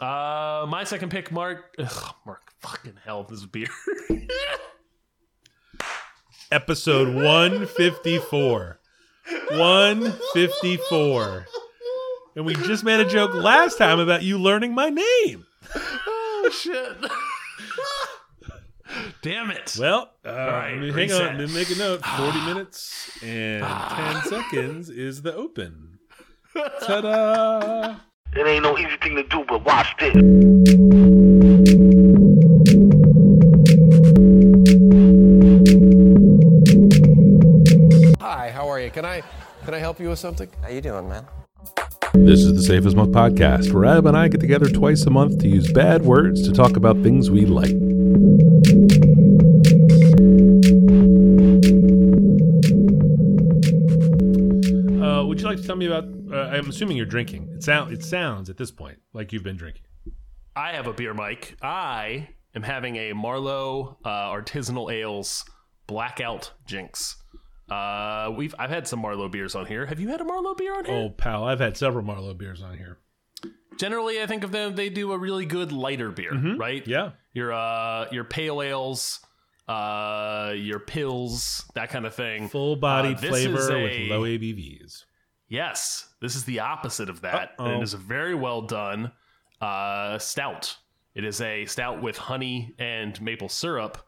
Uh, my second pick, Mark. Ugh, Mark, fucking hell, this beer. Episode 154. 154. And we just made a joke last time about you learning my name. oh shit! Damn it! Well, uh, right, hang reset. on. Let me make a note. 40 minutes and 10 seconds is the open. Ta da! It ain't no easy thing to do, but watch this. Hi, how are you? Can I can I help you with something? How you doing, man? This is the Safe As Milk podcast, where Adam and I get together twice a month to use bad words to talk about things we like. Uh, would you like to tell me about? Uh, I'm assuming you're drinking. It sound it sounds at this point like you've been drinking. I have a beer, Mike. I am having a Marlowe uh, artisanal ales blackout jinx. Uh, we've I've had some Marlowe beers on here. Have you had a Marlowe beer on here? Oh, pal, I've had several Marlowe beers on here. Generally, I think of them. They do a really good lighter beer, right? Mm-hmm. Yeah, Your uh, your pale ales, uh, your pils, that kind of thing. full-bodied Uh, flavor is with low ABVs. Yes, this is the opposite of that, and Uh-oh. it is a very well done uh, stout. It is a stout with honey and maple syrup.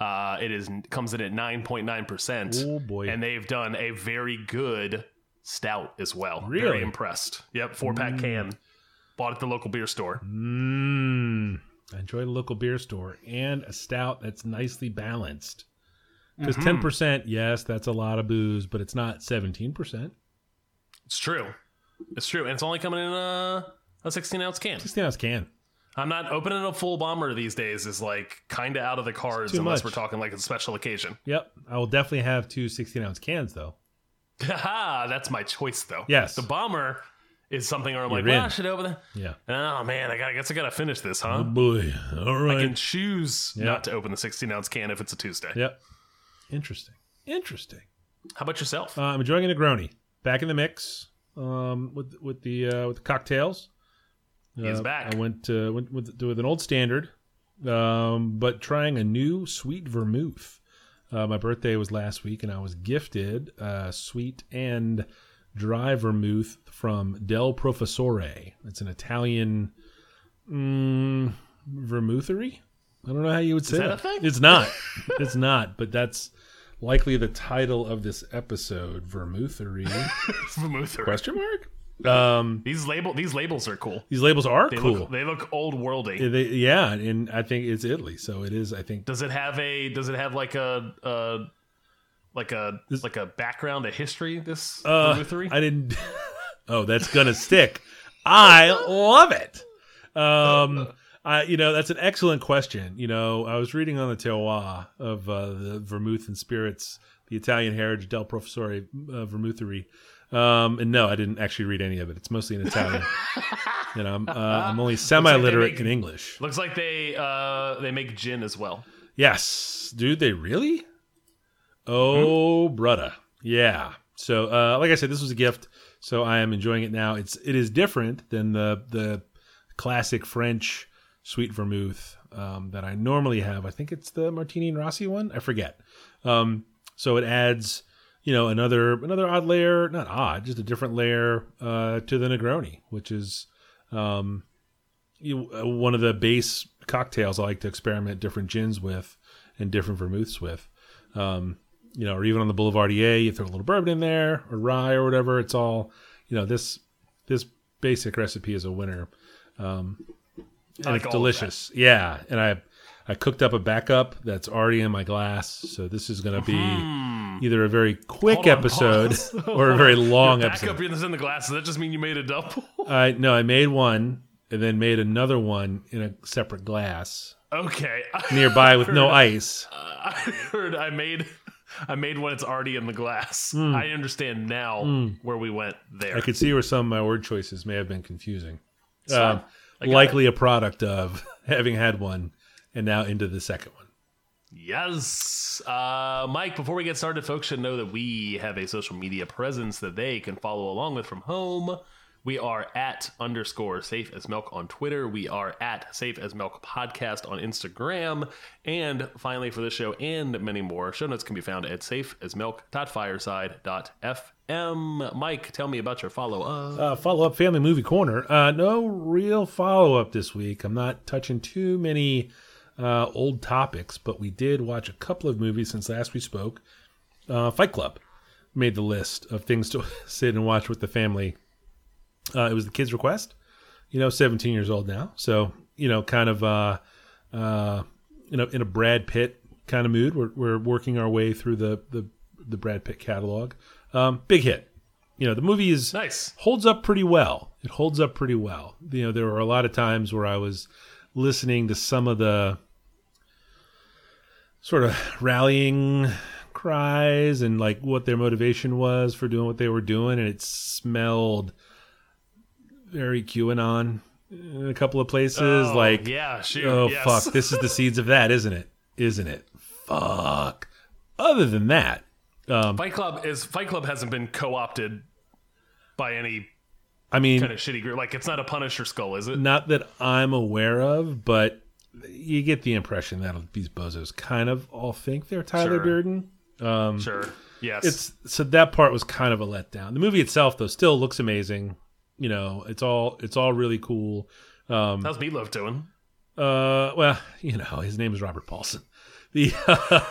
Uh, it is comes in at nine point nine percent. Oh, boy. And they've done a very good stout as well. Really? Very impressed. Yep, four pack can. Bought at the local beer store. Mmm. I enjoy the local beer store and a stout that's nicely balanced. Because Mm-hmm. 10 percent, yes, that's a lot of booze, but it's not seventeen percent. It's true. It's true, and it's only coming in a, a sixteen ounce can. Sixteen ounce can. I'm not opening a full bomber these days. Is like kind of out of the cards unless much. we're talking like a special occasion. Yep, I will definitely have two 16 ounce cans though. Haha, that's my choice though. Yes. The bomber is something where I'm like, You're well. I should open it. Yeah. Oh man, I, gotta, I guess I gotta finish this, huh? Oh boy. All I can choose Yeah. not to open the 16 ounce can if it's a Tuesday. Yep. Interesting. Interesting. How about yourself? Uh, I'm enjoying a Negroni. Back in the mix um, with with the uh, with the cocktails. He's Uh, back. I went uh, went with, with an old standard, um, but trying a new sweet vermouth. Uh, my birthday was last week, and I was gifted uh, sweet and dry vermouth from Del Professore. It's an Italian mm, vermouthery. I don't know how you would say that a thing? It's not. it's not. But that's likely the title of this episode. Vermouthery? Vermouthery. Question mark. Um, These label these labels are cool. these labels are They cool. look they look old worldy. Yeah, they- yeah, and I think it's Italy, so it is. I think does it have a does it have like a, a like a like a background, a history? This uh, vermouthery? I didn't. oh, that's gonna stick. I love it. Um, I you know that's an excellent question. You know, I was reading on the terroir of uh, the vermouth and spirits, the Italian heritage del Professore uh, vermouthery. Um, and no, I didn't actually read any of it. It's mostly in Italian. you know, I'm, uh, I'm only semi-literate make- in English. Looks like they uh they make gin as well. Yes, dude, they really? Oh, brother, yeah. So, uh, like I said, this was a gift, so I am enjoying it now. It's it is different than the the classic French sweet vermouth um, that I normally have. I think it's the Martini and Rossi one. I forget. Um, so it adds, you know, another another odd layer, not odd, just a different layer uh, to the Negroni, which is um, you, uh, one of the base cocktails I like to experiment different gins with and different vermouths with. Um, you know, or even on the Boulevardier, you throw a little bourbon in there or rye or whatever. It's all, you know, this this basic recipe is a winner. Um, and like it's delicious. Yeah, and I I cooked up a backup that's already in my glass, so this is going to be either a very quick Hmm. On, episode or a very long Your episode. backup is in the glass. Does that just mean you made a double? I no, I made one and then made another one in a separate glass okay. nearby with no ice. I heard I made I made one. It's already in the glass. Hmm. I understand now where we went there. I could see where some of my word choices may have been confusing. Likely a product of having had one and now into the second one. Yes. Uh, Mike, before we get started, folks should know that we have a social media presence that they can follow along with from home. We are at underscore safe as milk on Twitter. We are at safe as milk podcast on Instagram. And finally, for this show and many more, show notes can be found at safeasmilk.fireside.fm. Mike, tell me about your follow up. Uh, follow up Family Movie Corner. Uh, no real follow up this week. I'm not touching too many uh, old topics, but we did watch a couple of movies since last we spoke. Uh, Fight Club made the list of things to sit and watch with the family. Uh, it was the kids' request. You know, 17 years old now, so you know, kind of uh, uh, you know, in a Brad Pitt kind of mood. We're we're working our way through the the, the Brad Pitt catalog. Um, big hit. You know, the movie is Nice. holds up pretty well. It holds up pretty well. You know, there were a lot of times where I was listening to some of the sort of rallying cries and like what their motivation was for doing what they were doing, and it smelled very QAnon in a couple of places. Oh, like, yeah, shoot. oh yes. fuck, this is the seeds of that, isn't it? Isn't it? Fuck. Other than that, um, Fight Club is Fight Club hasn't been co opted by any I mean, kind of shitty group. Like it's not a Punisher skull, is it? not that I'm aware of, but you get the impression that these bozos kind of all think they're Tyler Sure. Durden. Um, sure. Yes. It's so that part was kind of a letdown. The movie itself, though, still looks amazing. You know, it's all it's all really cool. Um, How's Meatloaf doing? Uh, well, you know, his name is Robert Paulson. The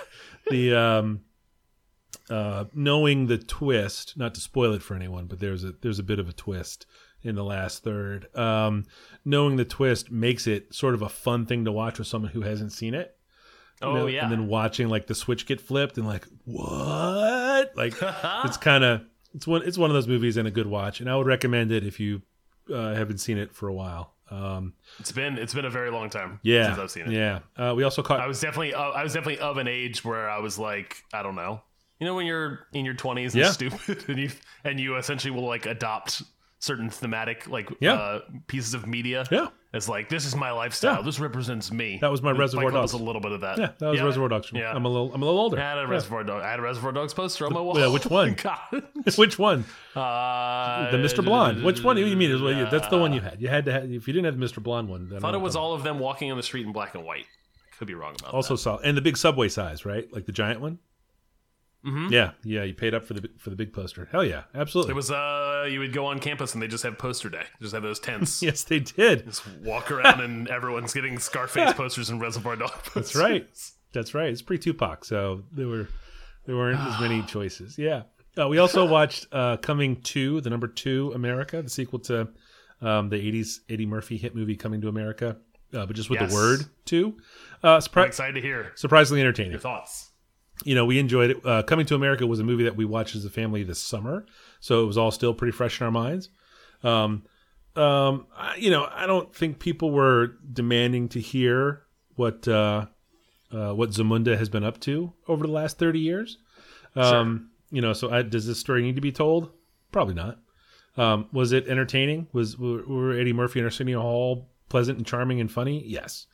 the um, uh, knowing the twist, not to spoil it for anyone, but there's a there's a bit of a twist in the last third. Um, knowing the twist makes it sort of a fun thing to watch with someone who hasn't seen it. you Oh know, yeah. and then watching like the switch get flipped and like what? Like it's kind of it's one it's one of those movies and a good watch, and I would recommend it if you uh, haven't seen it for a while. Um, it's been it's been a very long time yeah, since I've seen it. Yeah, uh, we also caught I was definitely uh, I was definitely of an age where I was like I don't know. You know when you're in your 20s and Yeah. stupid and you and you essentially will like adopt certain thematic like Yeah. uh, pieces of media. Yeah. It's like this is my lifestyle. Yeah. This represents me. That was my Reservoir Dogs. a little bit of that. Yeah, that was Reservoir Dogs. Yeah. I'm a little, I'm a little older. I had a Reservoir Dog. I had a Reservoir Dogs poster on my wall. yeah, which one? God. Which one? Uh, The Mr. Blonde. Which one? do You mean? It was- well, yeah, That's the one you had. You had to. Have, if you didn't have the Mr. Blonde one, then I thought it was all of them walking on the street in black and white. Could be wrong about also that. saw and the big subway size, right? Like the giant one. Mm-hmm. Yeah, yeah. You paid up for the for the big poster. Hell yeah, absolutely. It was uh, you would go on campus and they just have poster day. Just have those tents. yes, they did. Just walk around and everyone's getting Scarface posters and Reservoir Dog posters. That's right. That's right. It's pre Tupac, so there were there weren't as many choices. Yeah. Uh, we also watched uh, Coming to the number two America, the sequel to um, the '80s Eddie Murphy hit movie Coming to America, uh, but just with Yes. the word two. Uh, I'm excited to hear surprisingly entertaining. your thoughts. You know, we enjoyed it. Uh, Coming to America was a movie that we watched as a family this summer, so it was all still pretty fresh in our minds. Um, um, I, you know, I don't think people were demanding to hear what uh, uh, what Zamunda has been up to over the last thirty years. Um, You know, so I, does this story need to be told? Probably not. Um, was it entertaining? Was were, were Eddie Murphy and Arsenio Hall pleasant and charming and funny? Yes.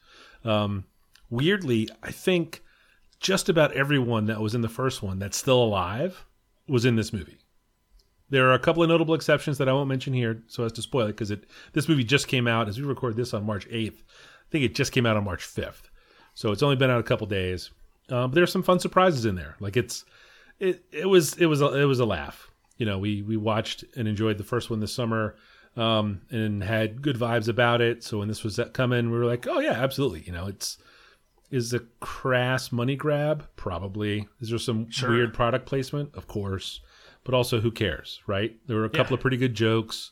Um, weirdly, I think just about everyone that was in the first one that's still alive was in this movie. There are a couple of notable exceptions that I won't mention here so as to spoil it because it this movie just came out as we record this on March 8th. I think it just came out on March 5th. So it's only been out a couple days. Um, but there's some fun surprises in there. Like it's it it was it was a, it was a laugh. You know, we we watched and enjoyed the first one this summer um, and had good vibes about it. So when this was coming, we were like, oh yeah, absolutely. You know, it's is a crass money grab? Probably. Is there some weird product placement? Of course. But also, who cares, right? There were a couple Yeah. of pretty good jokes.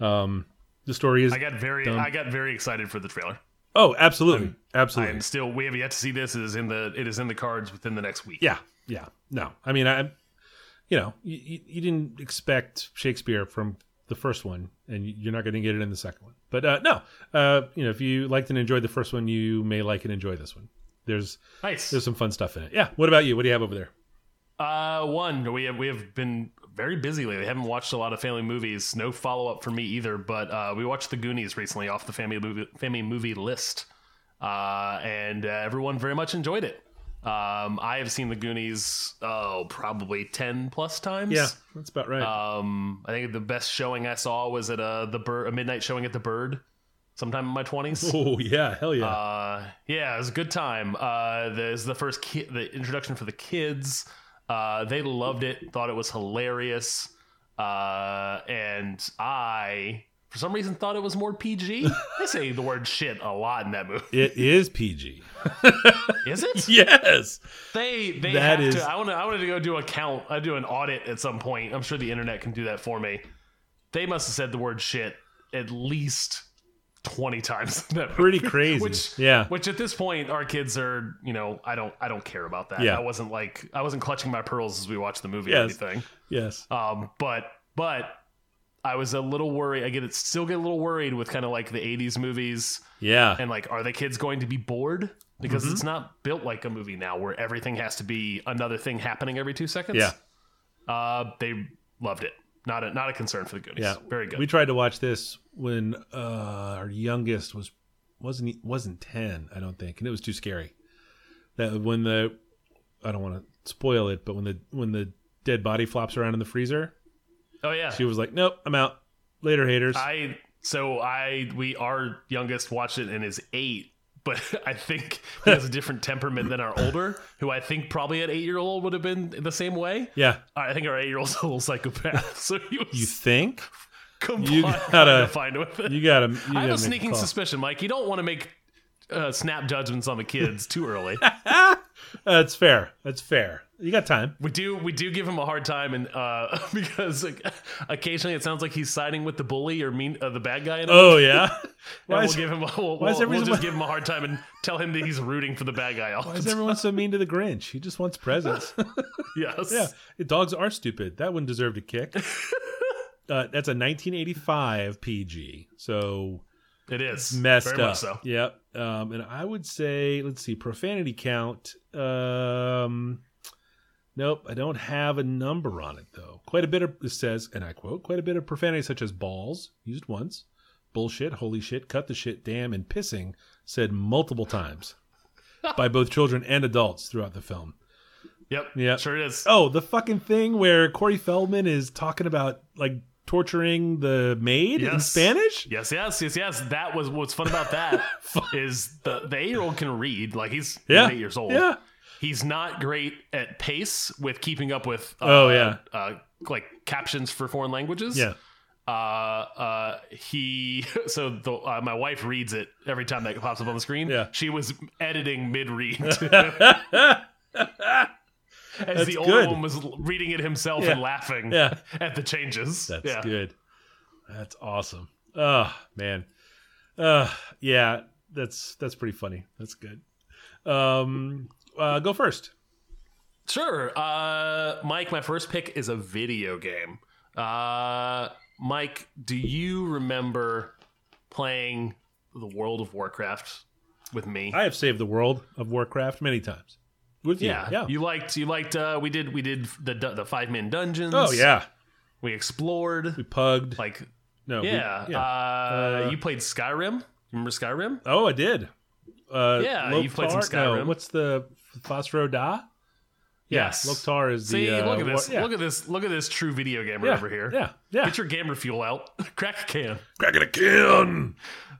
Um, the story is. I got very I got very excited for the trailer. oh, absolutely. I absolutely. am still we have yet to see this. It is in the it is in the cards within the next week. Yeah, yeah. No, I mean, I, you know, you, you, you didn't expect Shakespeare from the first one, and you're not going to get it in the second one. But uh, no, uh, you know, if you liked and enjoyed the first one, you may like and enjoy this one. There's Nice. there's some fun stuff in it. Yeah. What about you? What do you have over there? Uh, one we have we have been very busy lately. haven't watched a lot of family movies. No follow up for me either. But uh, we watched The Goonies recently off the family movie family movie list, uh, and uh, everyone very much enjoyed it. Um, I have seen the Goonies oh probably ten plus times. Yeah, that's about right. Um, I think the best showing I saw was at uh, the bird, a midnight showing at the Bird, sometime in my twenties. oh yeah, hell yeah. Uh, yeah, it was a good time. Uh, there's the first ki- the introduction for the kids. Uh, they loved it, thought it was hilarious, uh, and I, for some reason, thought it was more PG. I say the word shit a lot in that movie. it is PG. Is it? yes. They they That have is- to. I want to. I want to go do a count. I do an audit at some point. I'm sure the internet can do that for me. They must have said the word shit at least twenty times. that Pretty movie. crazy. Which Yeah. Which at this point, our kids are. You know, I don't. I don't care about that. Yeah. I wasn't like. I wasn't clutching my pearls as we watched the movie Yes. or anything. Yes. Um. But but. I was a little worried. I get it. Still get a little worried with kind of like the '80s movies Yeah. and like are the kids going to be bored because Mm-hmm. it's not built like a movie now where everything has to be another thing happening every two seconds Yeah. uh they loved it not a not a concern for the goonies Yeah. very good We tried to watch this when uh, our youngest was wasn't wasn't ten, I don't think, and it was too scary. That when the I don't want to spoil it, but when the when the dead body flops around in the freezer, oh yeah she was like, "Nope, I'm out. Later, haters." i so i we our youngest watched it and is eight but I think he has a different temperament than our older, who I think probably at eight year old would have been the same way. yeah, I think our eight year old's a little psychopath, so he was you think You gotta- find with it. you gotta? You I gotta have a sneaking suspicion, Mike. You don't want to make uh, snap judgments on the kids too early. That's fair. That's fair. You got time. we do we do give him a hard time, and uh, because like, occasionally it sounds like he's siding with the bully or mean uh, the bad guy. Oh yeah. Why we'll give him. A, we'll, why is we'll, just give him a hard time and tell him that he's rooting for the bad guy. All why is everyone so mean to the Grinch? He just wants presents. Yes. yeah, dogs are stupid. That one deserved a kick. Uh, that's a 1985 PG. So It is messed Very up. Much so. Yep. Um, and I would say, let's see, profanity count. Um, nope, I don't have a number on it though. Quite a bit of it says, and I quote, quite a bit of profanity such as balls used once, bullshit, holy shit, cut the shit, damn, and pissing said multiple times by both children and adults throughout the film. Yep. Yep. Sure it is. Oh, the fucking thing where Corey Feldman is talking about like torturing the maid in Spanish. Yes, yes, yes, yes. That was what's fun about that is the the eight year old can read. Like he's, he's eight years old. Yeah. He's not great at pace with keeping up with. Uh, Oh, yeah. uh, like captions for foreign languages. Yeah. Uh, uh, he so the, uh, my wife reads it every time that pops up on the screen. Yeah. she was editing mid read. As That's the old good. one was reading it himself Yeah. and laughing Yeah. at the changes. That's yeah. good. That's awesome. Oh man. Uh yeah, that's that's pretty funny. That's good. Um uh go first. Sure. Uh, Mike, my first pick is a video game. Uh, Mike, do you remember playing the World of Warcraft with me? I have saved the world of Warcraft many times. With you. yeah, Yeah. You liked. You liked. Uh, we did. We did the the five man dungeons. oh yeah. We explored. We pugged. Like no. we- yeah. yeah. Uh, Uh, you played Skyrim. Remember Skyrim? oh, I did. Uh Yeah, you've played some Loktar- No, Skyrim. what's the Fus Ro Dah? Yes. Loktar is See, the uh, look at this. war- yeah. Look at this. Look at this true video gamer yeah. over here. Yeah. Yeah. Get your gamer fuel out. Crack a can. cracking a can.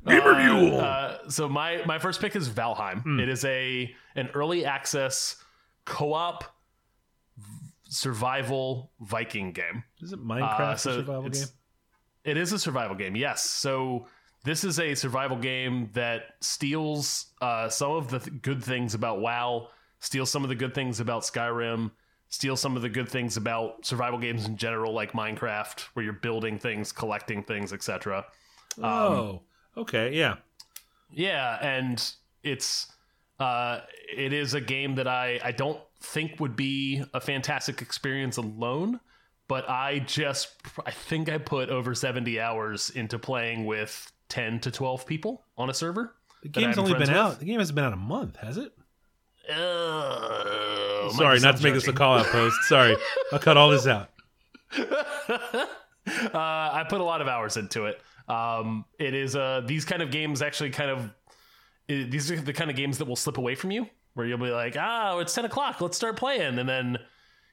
Gamer fuel. Uh, so my my first pick is Valheim. Hmm. It is a an early access co-op survival Viking game. is it Minecraft uh, a so survival it's- game? It is a survival game. Yes. So this is a survival game that steals uh, some of the th- good things about WoW, steals some of the good things about Skyrim, steal some of the good things about survival games in general, like Minecraft, where you're building things, collecting things, etc. Um, oh. Okay, yeah. Yeah, and it's uh it is a game that I I don't think would be a fantastic experience alone, but I just I think I put over 70 hours into playing with 10 to 12 people on a server. The game's only been with. out. The game hasn't been out a month, has it? Might Sorry, not to make this a call out post. Sorry, I'll cut all this out. uh, I put a lot of hours into it. Um, it is uh, these kind of games actually kind of i these are the kind of games that will slip away from you. where you'll be like, oh, it's 10 o'clock. Let's start playing. And then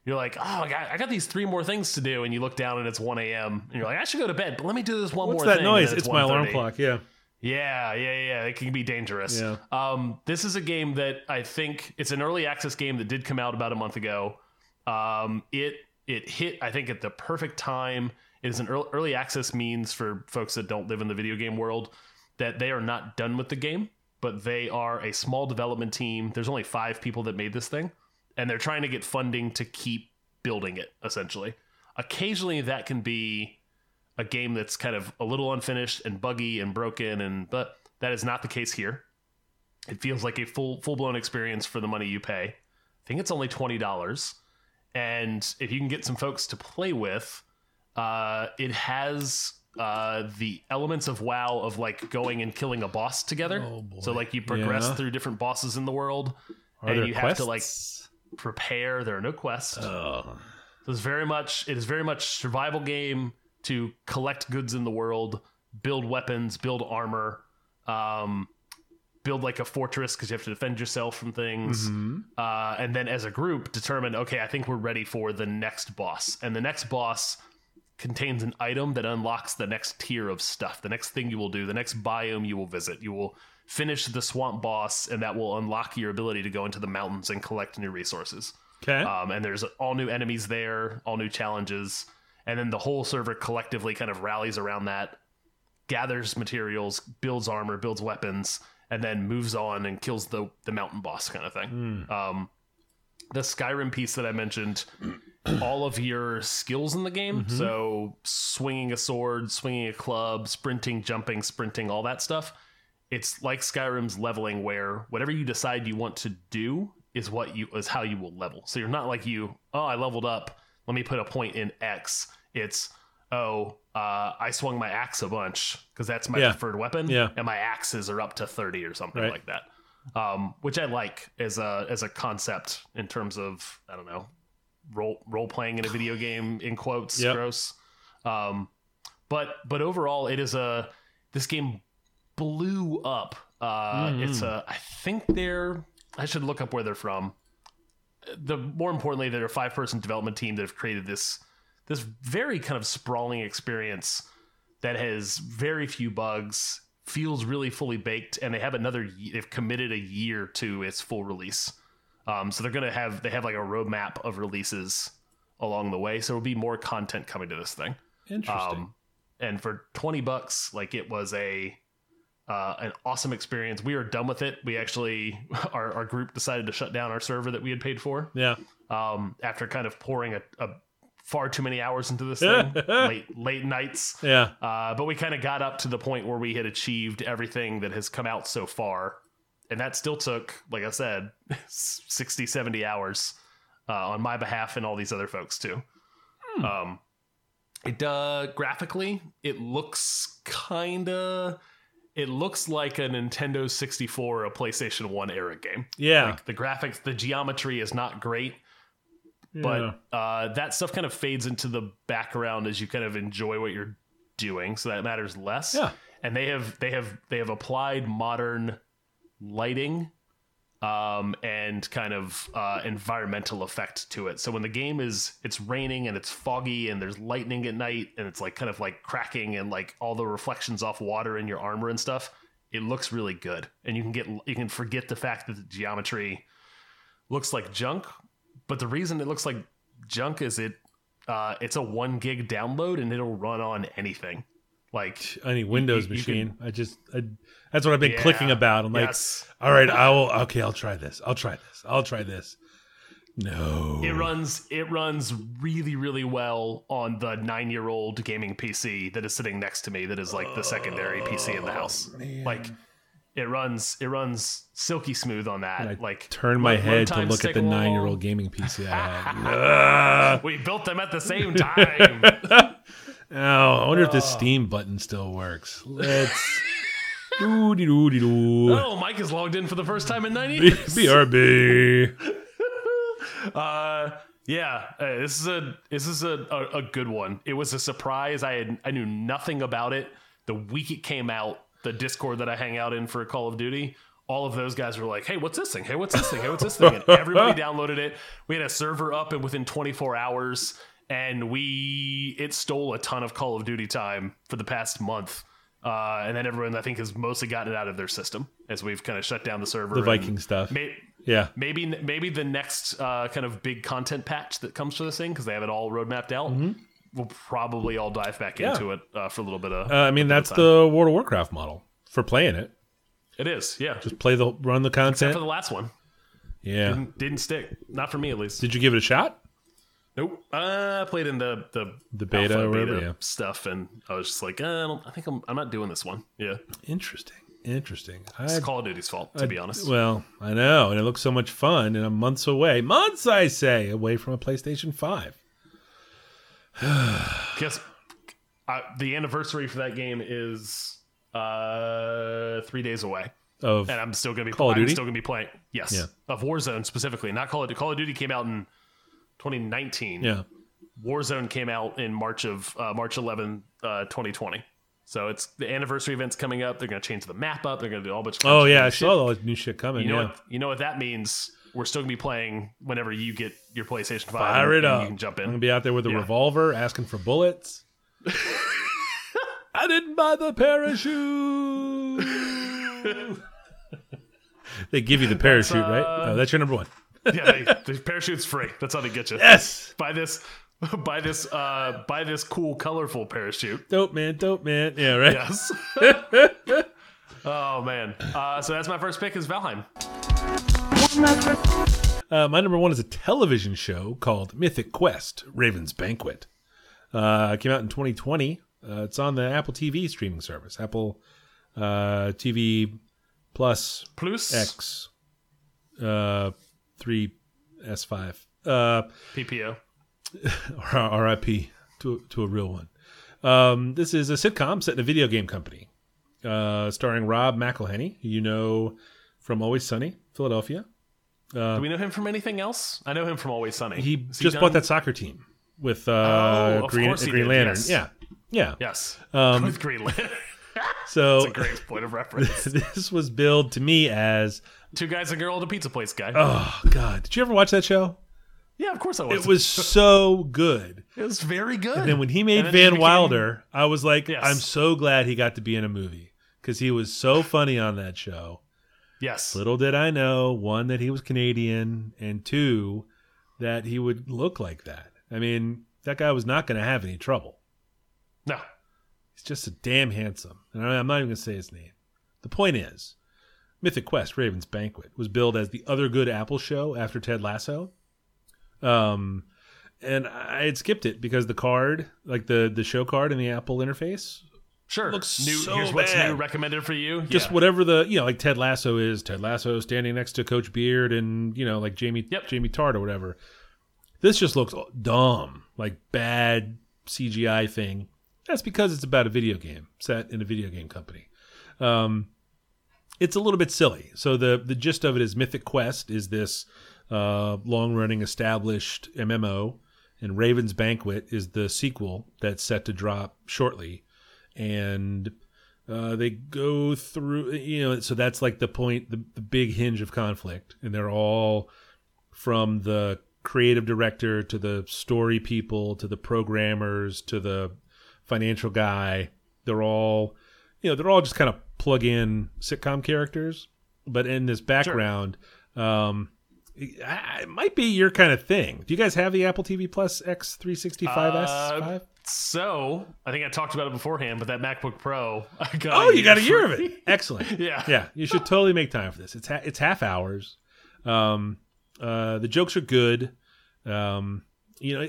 you're like, oh, I got, I got these three more things to do. And you look down and it's 1 a.m. And you're like, I should go to bed, but let me do this one What's more that thing. noise? And It's my alarm clock. Yeah. Yeah, yeah, yeah. It can be dangerous. Yeah. Um, this is a game that I think it's an early access game that did come out about a month ago. Um, it it hit I think at the perfect time. It is an early, early access means for folks that don't live in the video game world that they are not done with the game, but they are a small development team. There's only five people that made this thing, and they're trying to get funding to keep building it. Essentially, occasionally that can be a game that's kind of a little unfinished and buggy and broken and but that is not the case here. It feels like a full full blown experience for the money you pay. I think it's only $20 and if you can get some folks to play with uh, it has uh, the elements of wow of like going and killing a boss together. Oh, so like you progress Yeah. through different bosses in the world Are and you quests? have to like prepare. There are no quests. Oh. so it's very much it is very much survival game to collect goods in the world, build weapons, build armor, um, build like a fortress because you have to defend yourself from things, uh, and then as a group determine okay, I think we're ready for the next boss, and the next boss contains an item that unlocks the next tier of stuff, the next thing you will do, the next biome you will visit. You will finish the swamp boss, and that will unlock your ability to go into the mountains and collect new resources. Okay. Um, and there's all new enemies there, all new challenges, and then the whole server collectively kind of rallies around that, gathers materials, builds armor, builds weapons, and then moves on and kills the the mountain boss kind of thing. Um, the Skyrim piece that I mentioned, all of your skills in the game, so swinging a sword, swinging a club, sprinting, jumping, sprinting, all that stuff. It's like Skyrim's leveling, where whatever you decide you want to do is what you is how you will level. So you're not like you, oh, I leveled up. Let me put a point in X. It's oh, uh, I swung my axe a bunch because that's my Yeah. preferred weapon. Yeah. and my axes are up to thirty or something Right. like that. Um, which I like as a as a concept in terms of I don't know role role playing in a video game in quotes Yep. gross. Um, but but overall, it is a this game blew up. Uh, Mm-hmm. It's a I think they're I should look up where they're from. The more importantly, they're a five person development team that have created this this very kind of sprawling experience that has very few bugs, feels really fully baked, and they have another they've committed a year to its full release. Um, so they're gonna have they have like a roadmap of releases along the way. So there'll be more content coming to this thing. Interesting. Um, and for 20 bucks, like it was a uh, an awesome experience. We are done with it. We actually our, our group decided to shut down our server that we had paid for yeah. um, after kind of pouring a, a far too many hours into this thing, late late nights. Yeah. Uh, but we kind of got up to the point where we had achieved everything that has come out so far. And that still took, like I said, 60, 70 hours uh, on my behalf and all these other folks too. Um, it uh, graphically, it looks kind of. It looks like a Nintendo 64 or a PlayStation 1 era game. Yeah. Like the graphics, the geometry is not great, Yeah. but uh, that stuff kind of fades into the background as you kind of enjoy what you're doing, so that matters less. Yeah. And they have they have they have applied modern lighting um, and kind of uh, environmental effect to it. So when the game is it's raining and it's foggy and there's lightning at night and it's like kind of like cracking and like all the reflections off water in your armor and stuff, it looks really good. And you can get you can forget the fact that the geometry looks like junk, but the reason it looks like junk is it uh, it's a one gig download and it'll run on anything. Like any Windows you- you machine. I just I, that's what I've been Yeah. clicking about. I'm like, Yes. all right, I will. Okay, I'll try this. I'll try this. I'll try this. No, It runs it runs really really well on the 9-year-old gaming PC that is sitting next to me that is like the secondary PC in the house. Like it runs it runs silky smooth on that. I like turn my head to look at the a nine-year-old gaming PC I have. We built them at the same time. oh, I wonder if this Steam button still works. Let's. doo dee doo dee doo. oh, Mike is logged in for the first time in 9 years. BRB. Uh, yeah, uh, this is a this is a, a, a good one. It was a surprise. I had I knew nothing about it the week it came out. The Discord that I hang out in for Call of Duty, all of those guys were like, "Hey, what's this thing? Hey, what's this thing? Hey, what's this thing?" And everybody downloaded it. We had a server up, and within 24 hours, and we it stole a ton of Call of Duty time for the past month. Uh, and then everyone, I think, has mostly gotten it out of their system as we've kind of shut down the server. The Viking stuff. May, Yeah. maybe maybe the next uh, kind of big content patch that comes for this thing because they have it all roadmapped out. We'll probably all dive back. Yeah. into it uh, for a little bit of. Uh, I mean, that's the World of Warcraft model for playing it. it is, yeah. Just play the run the Except content. for the last one, Yeah. didn't, didn't stick. Not for me, at least. Did you give it a shot? Nope. Uh, I played in the the The beta or whatever, beta yeah. stuff, and I was just like, uh, I, don't, I think I'm, I'm not doing this one. Yeah, Interesting. Interesting. it's I, Call of Duty's fault, to be honest. well, I know, and it looks so much fun, and I'm months away, months I say, away from a PlayStation Five. Because uh, the anniversary for that game is uh three days away. Of and I'm still gonna be Call I'm still gonna be playing. Yes, Yeah. of Warzone specifically, not Call of Duty. Call of Duty came out in 2019. yeah, Warzone came out in March of uh, March 11, uh, 2020. So it's the anniversary events coming up. They're gonna change the map up. They're gonna do all bunch. of oh yeah, I shit. saw all this new shit coming. You know yeah. what? You know what that means. We're still gonna be playing whenever you get your PlayStation Five. Fire it and up! You can jump in. I'm gonna be out there with a Yeah. revolver, asking for bullets. I didn't buy the parachute. they give you the parachute, right? Oh, that's your number one. yeah, they, the parachute's free. That's how they get you. Yes, Buy this. Buy this. Uh, buy this cool, colorful parachute. dope man, dope man. Yeah, right. Yes. oh man. Uh, so that's my first pick is Valheim. Uh, my number one is a television show called Mythic Quest: Raven's Banquet. Uh, it came out in 2020. Uh, it's on the Apple TV streaming service, Apple uh, TV Plus Plus X uh, three S five. Uh, PPO. R.I.P. to to a real one. Um, this is a sitcom set in a video game company, uh, starring Rob McElhenney, who you know from Always Sunny, Philadelphia. Do we know him from anything else? I know him from Always Sunny. He just bought that soccer team with uh, Oh, Green, Green did, Lantern. yes. Yeah, yeah. Yes. Um, With Green Lantern. So That's a great point of reference. this was billed to me as, Two guys and a girl at a pizza place guy. oh god, did you ever watch that show? yeah, of course I was. It was so good. It was very good. And then when he made he Van became- Wilder, I was like, Yes. I'm so glad he got to be in a movie because he was so funny on that show. Yes. Little did I know, one, that he was Canadian, and two, that he would look like that. I mean, that guy was not going to have any trouble. No. He's just a damn handsome. And I'm not even going to say his name. The point is, Mythic Quest Raven's Banquet was billed as the other good Apple show after Ted Lasso. Um, and I had skipped it because the card, like the the show card in the Apple interface, Sure. Looks new, so here's what's bad. new recommended for you. just Yeah. whatever the you know, like Ted Lasso is Ted Lasso standing next to Coach Beard and you know, like Jamie Yep. Jamie Tartt or whatever. This just looks dumb, like bad CGI thing. That's because it's about a video game set in a video game company. Um, it's a little bit silly. So the the gist of it is Mythic Quest is this uh, long running established MMO, and Raven's Banquet is the sequel that's set to drop shortly, and uh, they go through you know so that's like the point the, the big hinge of conflict, and they're all from the creative director to the story people to the programmers to the financial guy. They're all you know they're all just kind of plug in sitcom characters. But in this background um it, might be your kind of thing. Do you guys have the apple tv plus x365s Uh, five? So I think I talked about it beforehand, but that MacBook Pro, I got. oh you got a year of it. excellent. Yeah. yeah you should totally make time for this. It's ha- it's half hours. Um uh the jokes are good. Um you know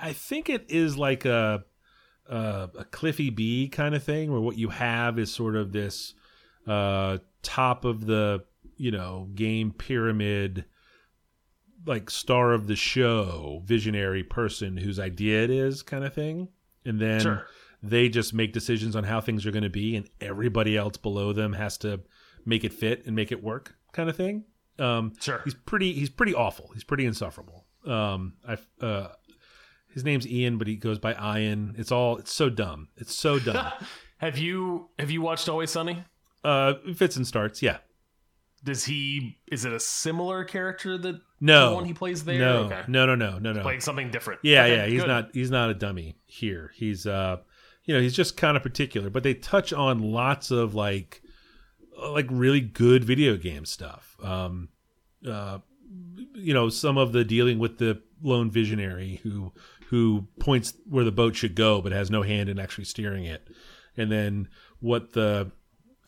i think it is like a uh, a cliffy b kind of thing where what you have is sort of this uh top of the you know game pyramid like star of the show visionary person whose idea it is kind of thing. And then Sure. they just make decisions on how things are going to be and everybody else below them has to make it fit and make it work kind of thing. Um Sure. he's pretty he's pretty awful. He's pretty insufferable. Um i uh his name's ian but he goes by ian. It's all it's so dumb. It's so dumb. Have you have you watched Always Sunny? uh fits and starts yeah Does he? Is it a similar character that No. the one he plays there? No, okay. no, no, no, no, no. playing something different. Yeah, Okay, yeah, he's good. not he's not a dummy here. He's uh you know, he's just kind of particular, but they touch on lots of like uh, like really good video game stuff. Um uh you know, some of the dealing with the lone visionary who who points where the boat should go but has no hand in actually steering it. And then what the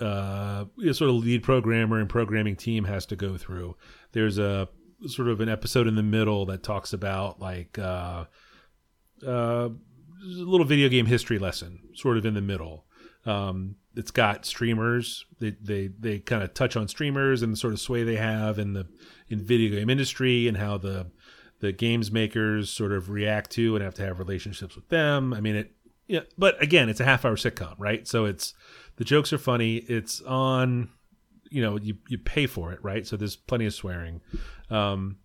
uh, sort of lead programmer and programming team has to go through. There's a sort of an episode in the middle that talks about like uh, uh, a little video game history lesson, sort of in the middle. Um, it's got streamers. They they they kind of touch on streamers and the sort of sway they have in the in video game industry and how the the games makers sort of react to and have to have relationships with them. I mean it. Yeah, but again, it's a half hour sitcom, right? So it's the jokes are funny. It's on, you know, you you pay for it, right? So there's plenty of swearing. Um,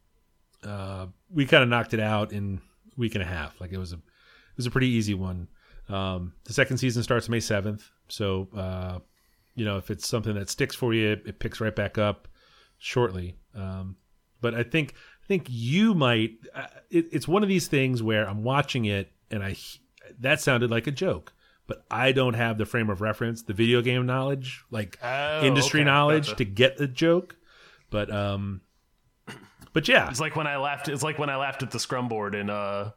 uh, we kind of knocked it out in a week and a half. Like it was a it was a pretty easy one. Um, the second season starts May seventh, so uh, you know if it's something that sticks for you, it, it picks right back up shortly. Um, but I think I think you might. Uh, it, it's one of these things where I'm watching it and I that sounded like a joke, but I don't have the frame of reference, the video game knowledge, like Oh, industry okay, knowledge gotcha. to get the joke. But um, but yeah. It's like when I laughed. It's like when I laughed at the scrum board in uh,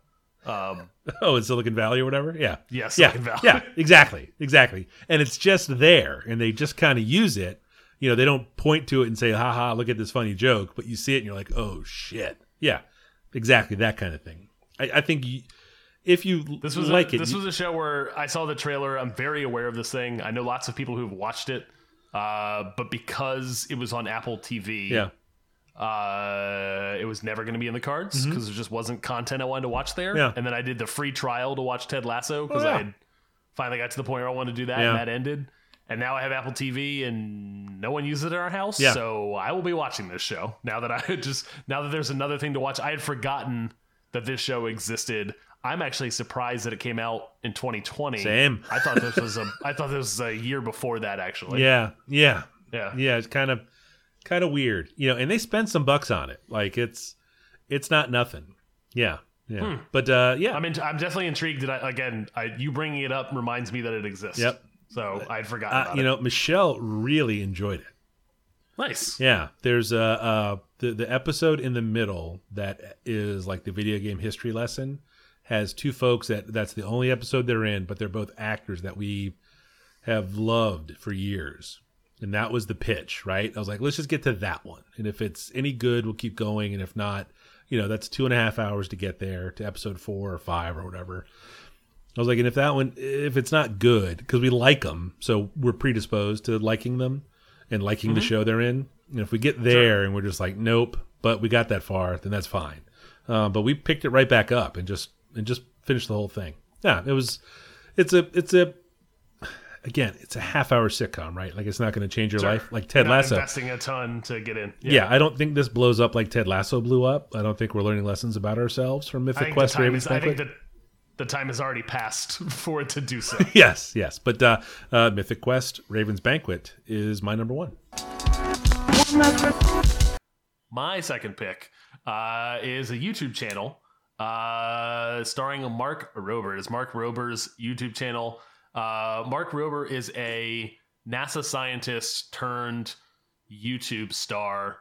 um, Oh, in Silicon Valley or whatever. Yeah. Yeah, yeah. Valley. Yeah. Exactly. Exactly. And it's just there, and they just kind of use it. You know, they don't point to it and say, "Ha ha, look at this funny joke," but you see it and you're like, "Oh shit." Yeah. Exactly that kind of thing. I, I think you, if you This was like a, it, this was a show where I saw the trailer. I'm very aware of this thing. I know lots of people who've watched it, uh, but because it was on Apple TV, yeah. uh, it was never going to be in the cards because there just wasn't content I wanted to watch there. Mm-hmm. Yeah. And then I did the free trial to watch Ted Lasso because Oh, yeah. I had finally got to the point where I wanted to do that, Yeah. and that ended. And now I have Apple TV, and no one uses it in our house. Yeah. So I will be watching this show now that I just now that there's another thing to watch. I had forgotten that this show existed. I'm actually surprised that it came out in 2020. Same. I thought this was a I thought this was a year before that actually. Yeah. Yeah. Yeah. Yeah. It's kind of kind of weird, you know. And they spent some bucks on it. Like it's it's not nothing. Yeah. Yeah. But uh, yeah. I'm in, I'm definitely intrigued that I, again I, you bringing it up reminds me that it exists. Yep. So I'd forgotten uh, you it. know, Michelle really enjoyed it. nice. Yeah, there's a uh, the the episode in the middle that is like the video game history lesson has two folks that that's the only episode they're in, but they're both actors that we have loved for years. And that was the pitch, right? I was like, let's just get to that one. And if it's any good, we'll keep going. And if not, you know, that's two and a half hours to get there to episode four or five or whatever. I was like, and if that one, if it's not good, because we like them, so we're predisposed to liking them and liking the show they're in. And if we get there and we're just like, nope, but we got that far, then that's fine. Uh, but we picked it right back up and just and just finish the whole thing. Yeah, it was. It's a it's a again, it's a half hour sitcom, right? Like it's not going to change your Sure. life, like Ted Lasso. investing a ton to get in. Yeah. I don't think this blows up like Ted Lasso blew up. I don't think we're learning lessons about ourselves from Mythic Quest Raven's is, I think that the time has already passed for it to do so. yes, yes. But uh, uh, Mythic Quest Raven's Banquet is my number one. My second pick uh, is a YouTube channel uh, starring Mark Rober. It's Mark Rober's YouTube channel. Uh, Mark Rober is a NASA scientist turned YouTube star.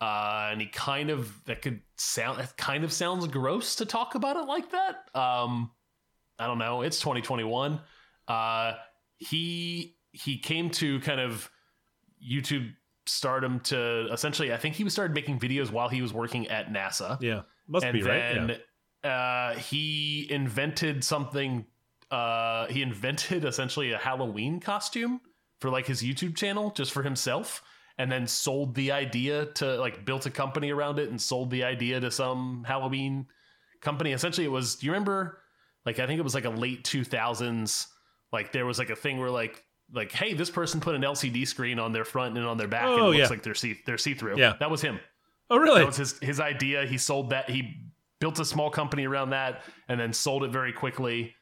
Uh, and he kind of that could sound that kind of sounds gross to talk about it like that. Um, I don't know. It's 2021. Uh, he he came to kind of YouTube stardom to essentially. I think he started making videos while he was working at NASA, Yeah, must and be right. then uh, he invented something. Uh, he invented essentially a Halloween costume for like his YouTube channel just for himself, and then sold the idea to like built a company around it and sold the idea to some Halloween company. Essentially, it was. Do you remember? Like I think it was like a late two thousands. Like there was like a thing where like like hey, this person put an LCD screen on their front and on their back, and it Oh, looks yeah. like they're see they're see through. Yeah. that was him. Oh, really? That was his his idea. He sold that. He built a small company around that, and then sold it very quickly.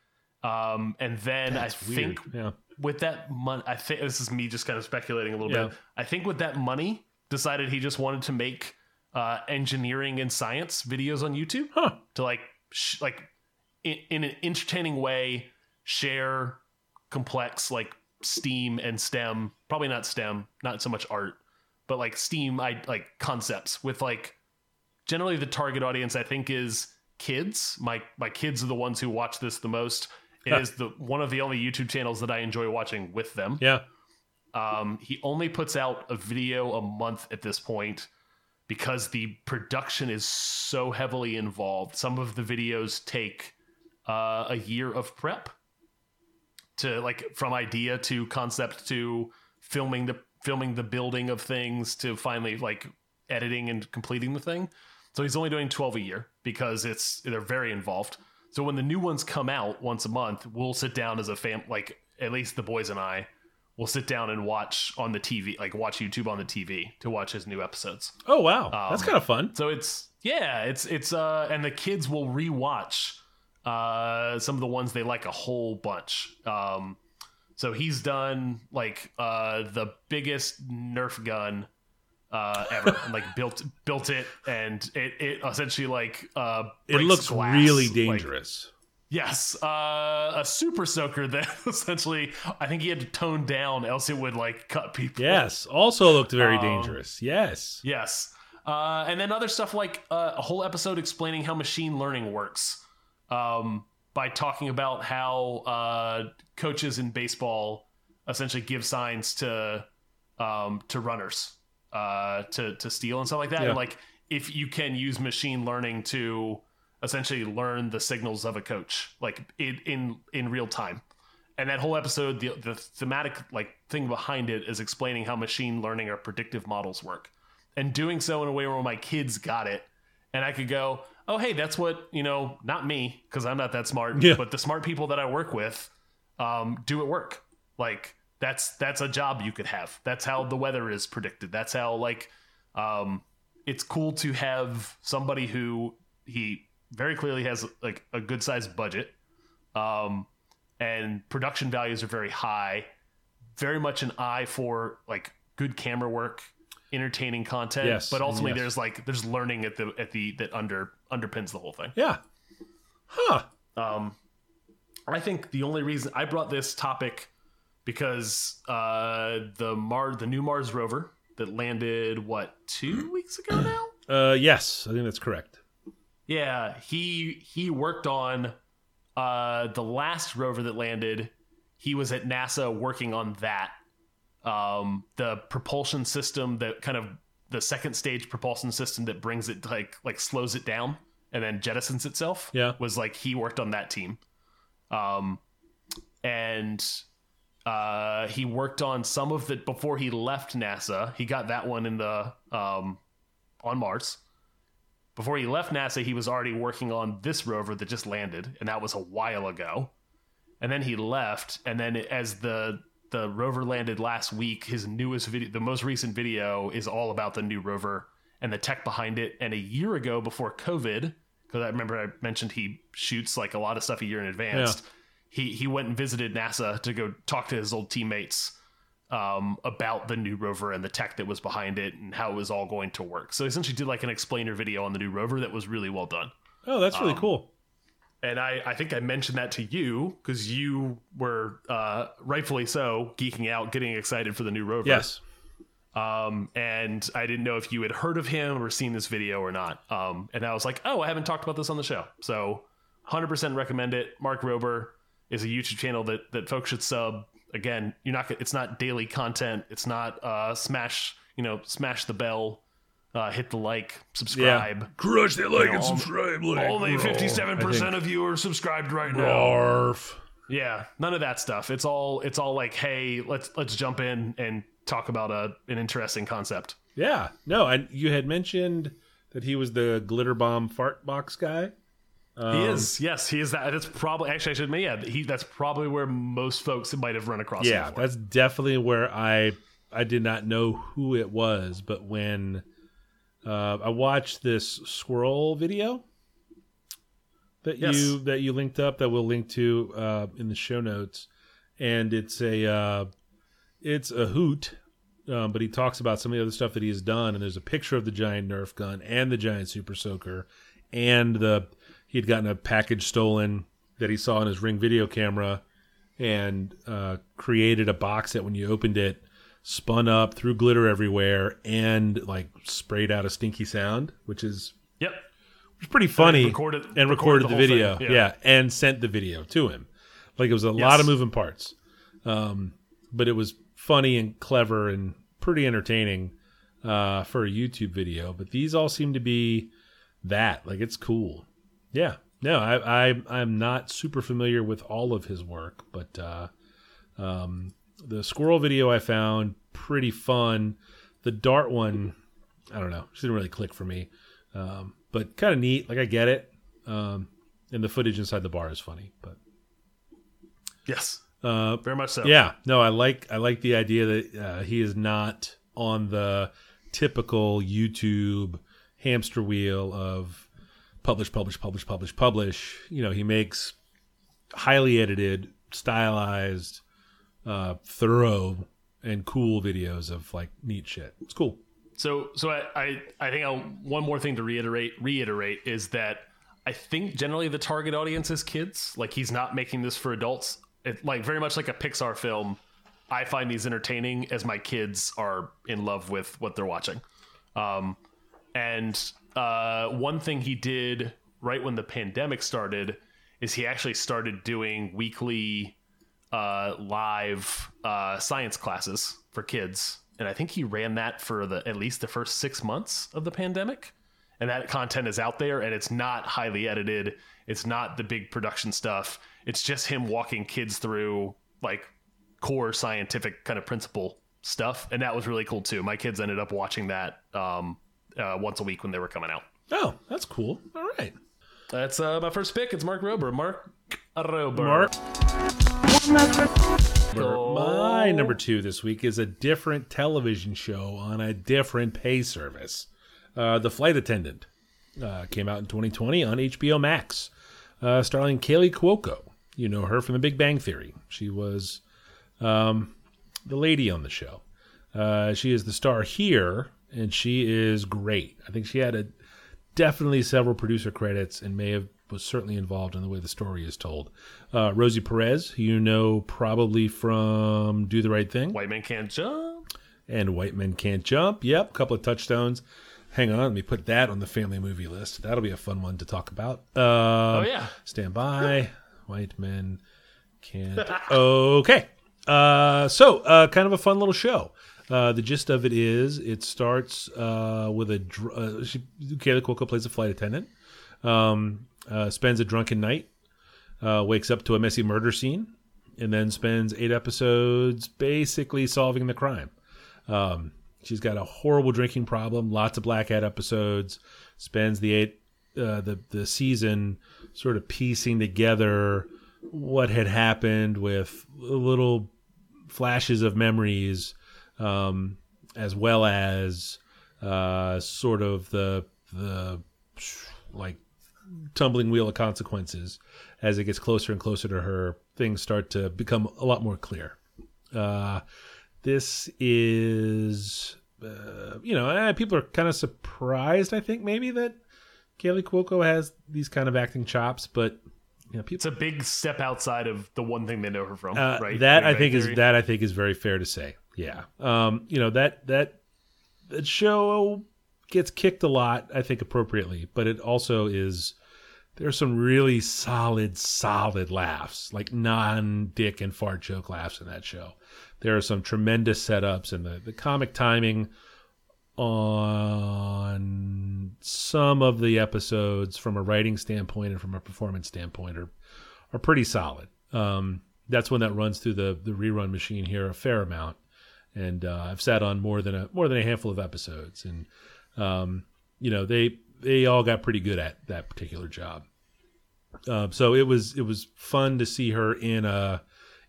Um, and then That's I weird. think Yeah. with that money, I think this is me just kind of speculating a little Yeah. bit. I think with that money, decided he just wanted to make uh, engineering and science videos on YouTube Huh. to like sh- like in, in an entertaining way share complex like STEAM and STEM, probably not STEM, not so much art, but like STEAM I like concepts with like generally the target audience I think is kids. My my kids are the ones who watch this the most. It is the one of the only YouTube channels that I enjoy watching with them. Yeah. Um, he only puts out a video a month at this point because the production is so heavily involved. Some of the videos take uh, a year of prep to like from idea to concept to filming the filming the building of things to finally like editing and completing the thing. So he's only doing 12 a year because it's they're very involved. So when the new ones come out once a month, we'll sit down as a fam like at least the boys and I will sit down and watch on the TV, like watch YouTube on the TV to watch his new episodes. Oh wow, that's Um, kind of fun. So it's yeah, it's it's uh and the kids will rewatch uh some of the ones they like a whole bunch. Um so he's done like uh the biggest Nerf gun uh ever and like built built it and it it essentially like uh It looks glass, really like- dangerous. Yes, uh, a super soaker that essentially I think he had to tone down, else it would like cut people. yes, also looked very Um, dangerous. Yes. Yes. Uh, and then other stuff like uh, a whole episode explaining how machine learning works um, by talking about how uh, coaches in baseball essentially give signs to um, to runners uh, to to steal and stuff like that. Yeah. And like if you can use machine learning to essentially learn the signals of a coach like in in, in real time and that whole episode the, the thematic like thing behind it is explaining how machine learning or predictive models work and doing so in a way where my kids got it and i could go oh hey that's what you know not me because i'm not that smart Yeah. but the smart people that i work with um, do it work like that's that's a job you could have that's how the weather is predicted that's how like um, it's cool to have somebody who he very clearly has like a good sized budget um, and production values are very high very much an eye for like good camera work entertaining content Yes, but ultimately yes. there's like there's learning at the at the that under underpins the whole thing Yeah. Huh. um, I think the only reason I brought this topic because uh, the Mar the new Mars rover that landed what two weeks ago now. Uh, yes, I think that's correct. Yeah, he he worked on uh, the last rover that landed. He was at NASA working on that. Um, the propulsion system that kind of the second stage propulsion system that brings it like like slows it down and then jettisons itself. Yeah. was like he worked on that team. Um, and uh, he worked on some of the before he left NASA. He got that one in the um, on Mars before he left NASA, he was already working on this rover that just landed, and that was a while ago. And then he left, and then as the the rover landed last week, his newest video, the most recent video, is all about the new rover and the tech behind it. And a year ago, before COVID, because I remember I mentioned he shoots like a lot of stuff a year in advance. He he went and visited NASA to go talk to his old teammates um, about the new rover and the tech that was behind it and how it was all going to work. So he essentially did like an explainer video on the new rover that was really well done. Oh, that's really Um, cool. And I, I think I mentioned that to you because you were uh, rightfully so geeking out, getting excited for the new rover. Yes. Um, and I didn't know if you had heard of him or seen this video or not. Um, and I was like, oh, I haven't talked about this on the show. So 100% recommend it. Mark Rober is a YouTube channel that, that folks should sub. Again, you're not, it's not daily content. It's not, uh, smash, you know, smash the bell, uh, hit the like, subscribe. Crush that like and subscribe. Only 57% of you are subscribed right now. Arf. Yeah, none of that stuff. It's all it's all like, hey, let's let's jump in and talk about a an interesting concept. Yeah. No, and you had mentioned that he was the glitter bomb fart box guy. He is, yes, he is that. That's probably actually I should admit, yeah, he that's probably where most folks might have run across. Yeah, that's definitely where I I did not know who it was, but when uh, I watched this squirrel video that Yes. you that you linked up that we'll link to uh, in the show notes, and it's a uh, it's a hoot um, but he talks about some of the other stuff that he has done. And there's a picture of the giant Nerf gun and the giant Super Soaker, and the he had gotten a package stolen that he saw in his Ring video camera, and uh, created a box that when you opened it, spun up, threw glitter everywhere, and like sprayed out a stinky sound, which is Yep. was pretty funny recorded- and recorded recorded, the the, video yeah. yeah. and sent the video to him like it was a Yes. lot of moving parts um, but it was funny and clever and pretty entertaining uh, for a youtube video but these all seem to be that like it's cool yeah no i, I i'm not super familiar with all of his work but uh, um, the squirrel video i found pretty fun the dart one i don't know just didn't really click for me um, but kind of neat. Like I get it, um, and the footage inside the bar is funny. But Yes. uh, Very much so. yeah, no, I like I like the idea that uh, he is not on the typical YouTube hamster wheel of publish, publish, publish, publish, publish. You know, he makes highly edited, stylized, uh, thorough, and cool videos of like neat shit. It's cool. So, so I, I, I think I'll, one more thing to reiterate, reiterate is that I think generally the target audience is kids. Like he's not making this for adults. It, like very much like a Pixar film. I find these entertaining as my kids are in love with what they're watching. Um, and uh, one thing he did right when the pandemic started is he actually started doing weekly uh, live uh, science classes for kids, and I think he ran that for the at least the first six months of the pandemic. And that content is out there, and it's not highly edited. It's not the big production stuff. It's just him walking kids through like core scientific kind of principle stuff, and that was really cool too. My kids ended up watching that um, uh, once a week when they were coming out. Oh, that's cool. All right, That's uh, my first pick. It's Mark Rober. Mark Rober. Mark. My number two this week is a different television show on a different pay service. Uh, the Flight Attendant uh, came out in 2020 on HBO Max, uh, starring Kaley Cuoco. You know her from The Big Bang Theory. She was um, the lady on the show. Uh, she is the star here, and she is great. I think she had a definitely several producer credits and may have was certainly involved in the way the story is told. Uh, Rosie Perez, who you know probably from Do the Right Thing White man can't jump. and White Men Can't Jump. Yep, a couple of touchstones. Hang on, let me put that on the family movie list. That'll be a fun one to talk about. Uh, Oh yeah. Stand by. White men can't. Okay. Uh, so, uh, kind of a fun little show. Uh, the gist of it is, it starts uh, with a. Dr- uh, she, Kayla Cuoco plays a flight attendant. Um, uh, spends a drunken night. Uh, wakes up to a messy murder scene, and then spends eight episodes basically solving the crime. Um, she's got a horrible drinking problem, lots of black hat episodes. Spends the eight the the season sort of piecing together what had happened with little flashes of memories, um, as well as uh, sort of the the like tumbling wheel of consequences as it gets closer and closer to her. Things start to become a lot more clear. Uh, this is, uh, you know, eh, people are kind of surprised. I think maybe that Kaley Cuoco has these kind of acting chops, but you know, people. It's a big step outside of the one thing they know her from, Uh, right? That I think is that I think is very fair to say. Yeah. Um, you know that that that show gets kicked a lot, I think appropriately, but it also is there's some really solid, solid laughs, like non dick and fart joke laughs in that show. There are some tremendous setups and the, the comic timing on some of the episodes from a writing standpoint and from a performance standpoint are are pretty solid. Um, that's one that runs through the the rerun machine here a fair amount, and uh, I've sat on more than a more than a handful of episodes, and um, you know they they all got pretty good at that particular job. Um, so it was it was fun to see her in a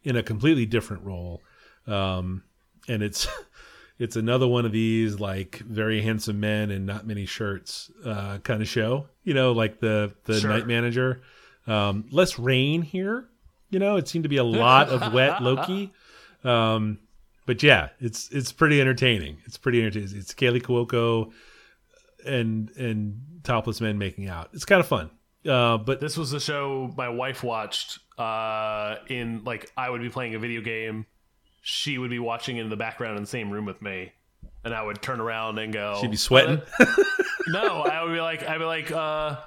in a completely different role, um, and it's it's another one of these like very handsome men and not many shirts uh, kind of show. You know, like the the Sure. night manager. Um, less rain here. You know, it seemed to be a lot of wet Loki. Um, but yeah, it's it's pretty entertaining. It's pretty entertaining. It's Kaley Cuoco and and topless men making out. It's kind of fun. Uh, but This was a show my wife watched. Uh, in like I would be playing a video game, she would be watching in the background in the same room with me, and I would turn around and go. she'd be sweating. no, I would be like, I'd be like, uh,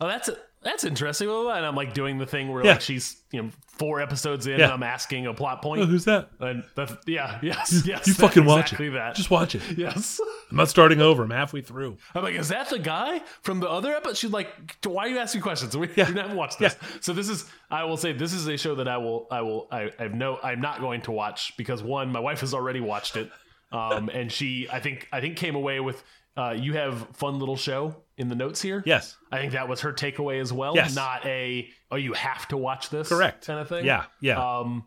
oh, that's that's interesting. And I'm like doing the thing where Yeah. like she's you know four episodes in, Yeah. and I'm asking a plot point. oh, who's that? and that's, yeah, yes, yes, you fucking watch exactly it. That. Just watch it. yes. I'm not starting over. I'm halfway through. I'm like, is that the guy from the other episode? She's like, why are you asking questions? We Yeah. you haven't watched this. So this is, I will say, this is a show that I will, I will, I, I have no, I'm not going to watch because one, my wife has already watched it, um, and she, I think, I think came away with, uh, you have fun little show in the notes here. Yes. I think that was her takeaway as well. Yes. Not a, oh, you have to watch this, Correct. kind of thing. Yeah. Yeah. Um,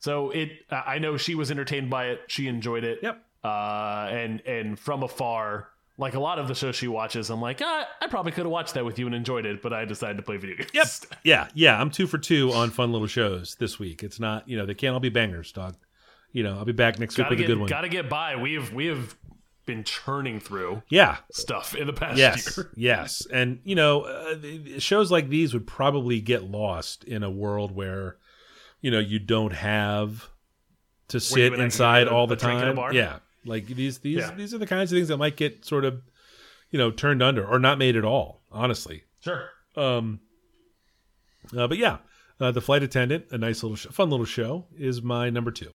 so it, I know she was entertained by it. She enjoyed it. Yep. Uh, and and from afar, like a lot of the shows she watches, I'm like, ah, I probably could have watched that with you and enjoyed it, but I decided to play video games. Yep. Yeah. Yeah. I'm two for two on fun little shows this week. It's not, you know, they can't all be bangers, dog. You know, I'll be back next week gotta with get a good one. gotta get by. We have we have been churning through yeah. stuff in the past Yes. year. Yes. And, you know, uh, shows like these would probably get lost in a world where, you know, you don't have to sit and I can inside all the a drink in a time. bar? Yeah. Like these, these, Yeah. these are the kinds of things that might get sort of, you know, turned under or not made at all, honestly. Sure. Um, uh, but yeah, uh, the flight attendant, a nice little, fun little show, is my number two.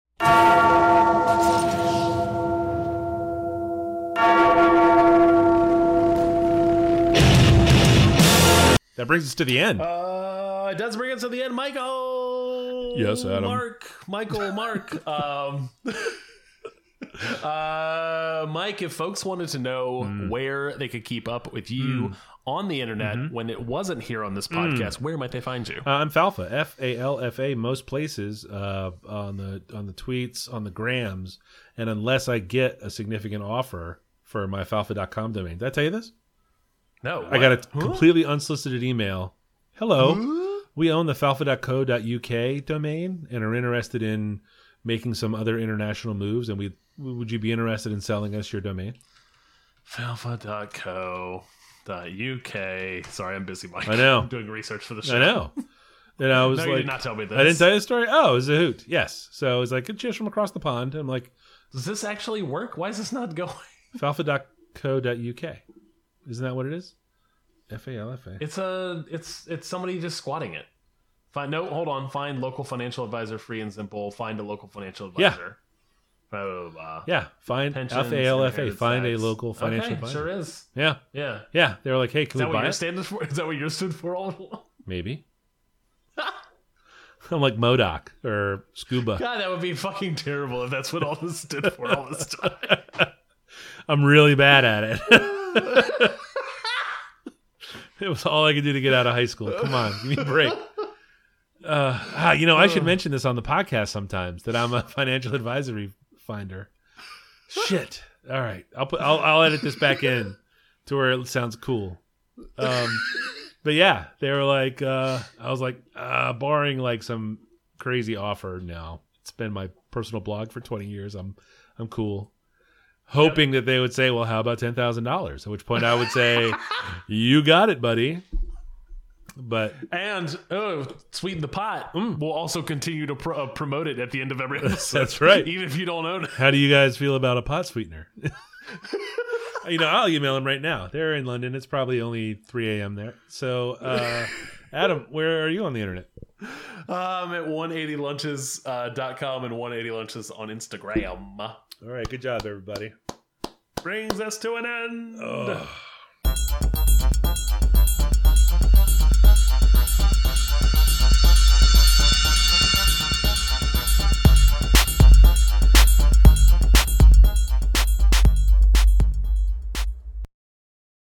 That brings us to the end. Uh, it does bring us to the end, Michael. Yes, Adam. Mark, Michael, Mark. um, uh, Mike, if folks wanted to know Hmm. where they could keep up with you on the internet Mm-hmm. when it wasn't here on this podcast, where might they find you? Uh, I'm Falfa, F A L F A, most places uh, on the on the tweets, on the grams, and unless I get a significant offer for my falfa.com domain, did I tell you this? No, I got a? Huh? completely unsolicited email. Hello, we own the falfa.co.uk domain and are interested in making some other international moves. And we would you be interested in selling us your domain? Falfa.co.uk. Sorry, I'm busy, Mike. I know. I'm doing research for the show. I know. And I was No, like, you did not tell me this. I didn't tell you the story. Oh, it was a hoot. Yes. So it was like good cheers from across the pond. I'm like Does this actually work? Why is this not going? falfa.co.uk. Isn't that what it is? F A L F A. It's a it's it's somebody just squatting it. Find no, hold on. Find local financial advisor, free and simple. Find a local financial advisor. Yeah. Blah, blah, blah. Yeah. Find F A L F A. Find a local financial okay, advisor. Sure is. Yeah. Yeah. Yeah. They were like, hey, Is that we what buy your it? stand for? Is that what yours stood for all along? Maybe. I'm like Modoc or Scuba. God, that would be fucking terrible if that's what all this stood for all this time. I'm really bad at it. it was all I could do to get out of high school. Come on, give me a break. Uh, ah, you know, I should mention this on the podcast sometimes that I'm a financial advisory finder. Shit. All right, I'll put I'll, I'll edit this back in to where it sounds cool. Um, but yeah, they were like, uh, I was like, uh, barring like some crazy offer. Now it's been my personal blog for 20 years. I'm I'm cool hoping that they would say, "Well, how about ten thousand dollars?" At which point I would say, "You got it, buddy." But And oh, sweeten the pot. We'll also continue to pro- uh, promote it at the end of every episode. That's right. Even if you don't own it. how do you guys feel about a pot sweetener? you know, I'll email them right now. They're in London. It's probably only three a.m. there. So, uh, Adam, where are you on the internet? Um, at 180lunches.com and 180lunches on Instagram. All right, good job, everybody. Brings us to an end. Ugh.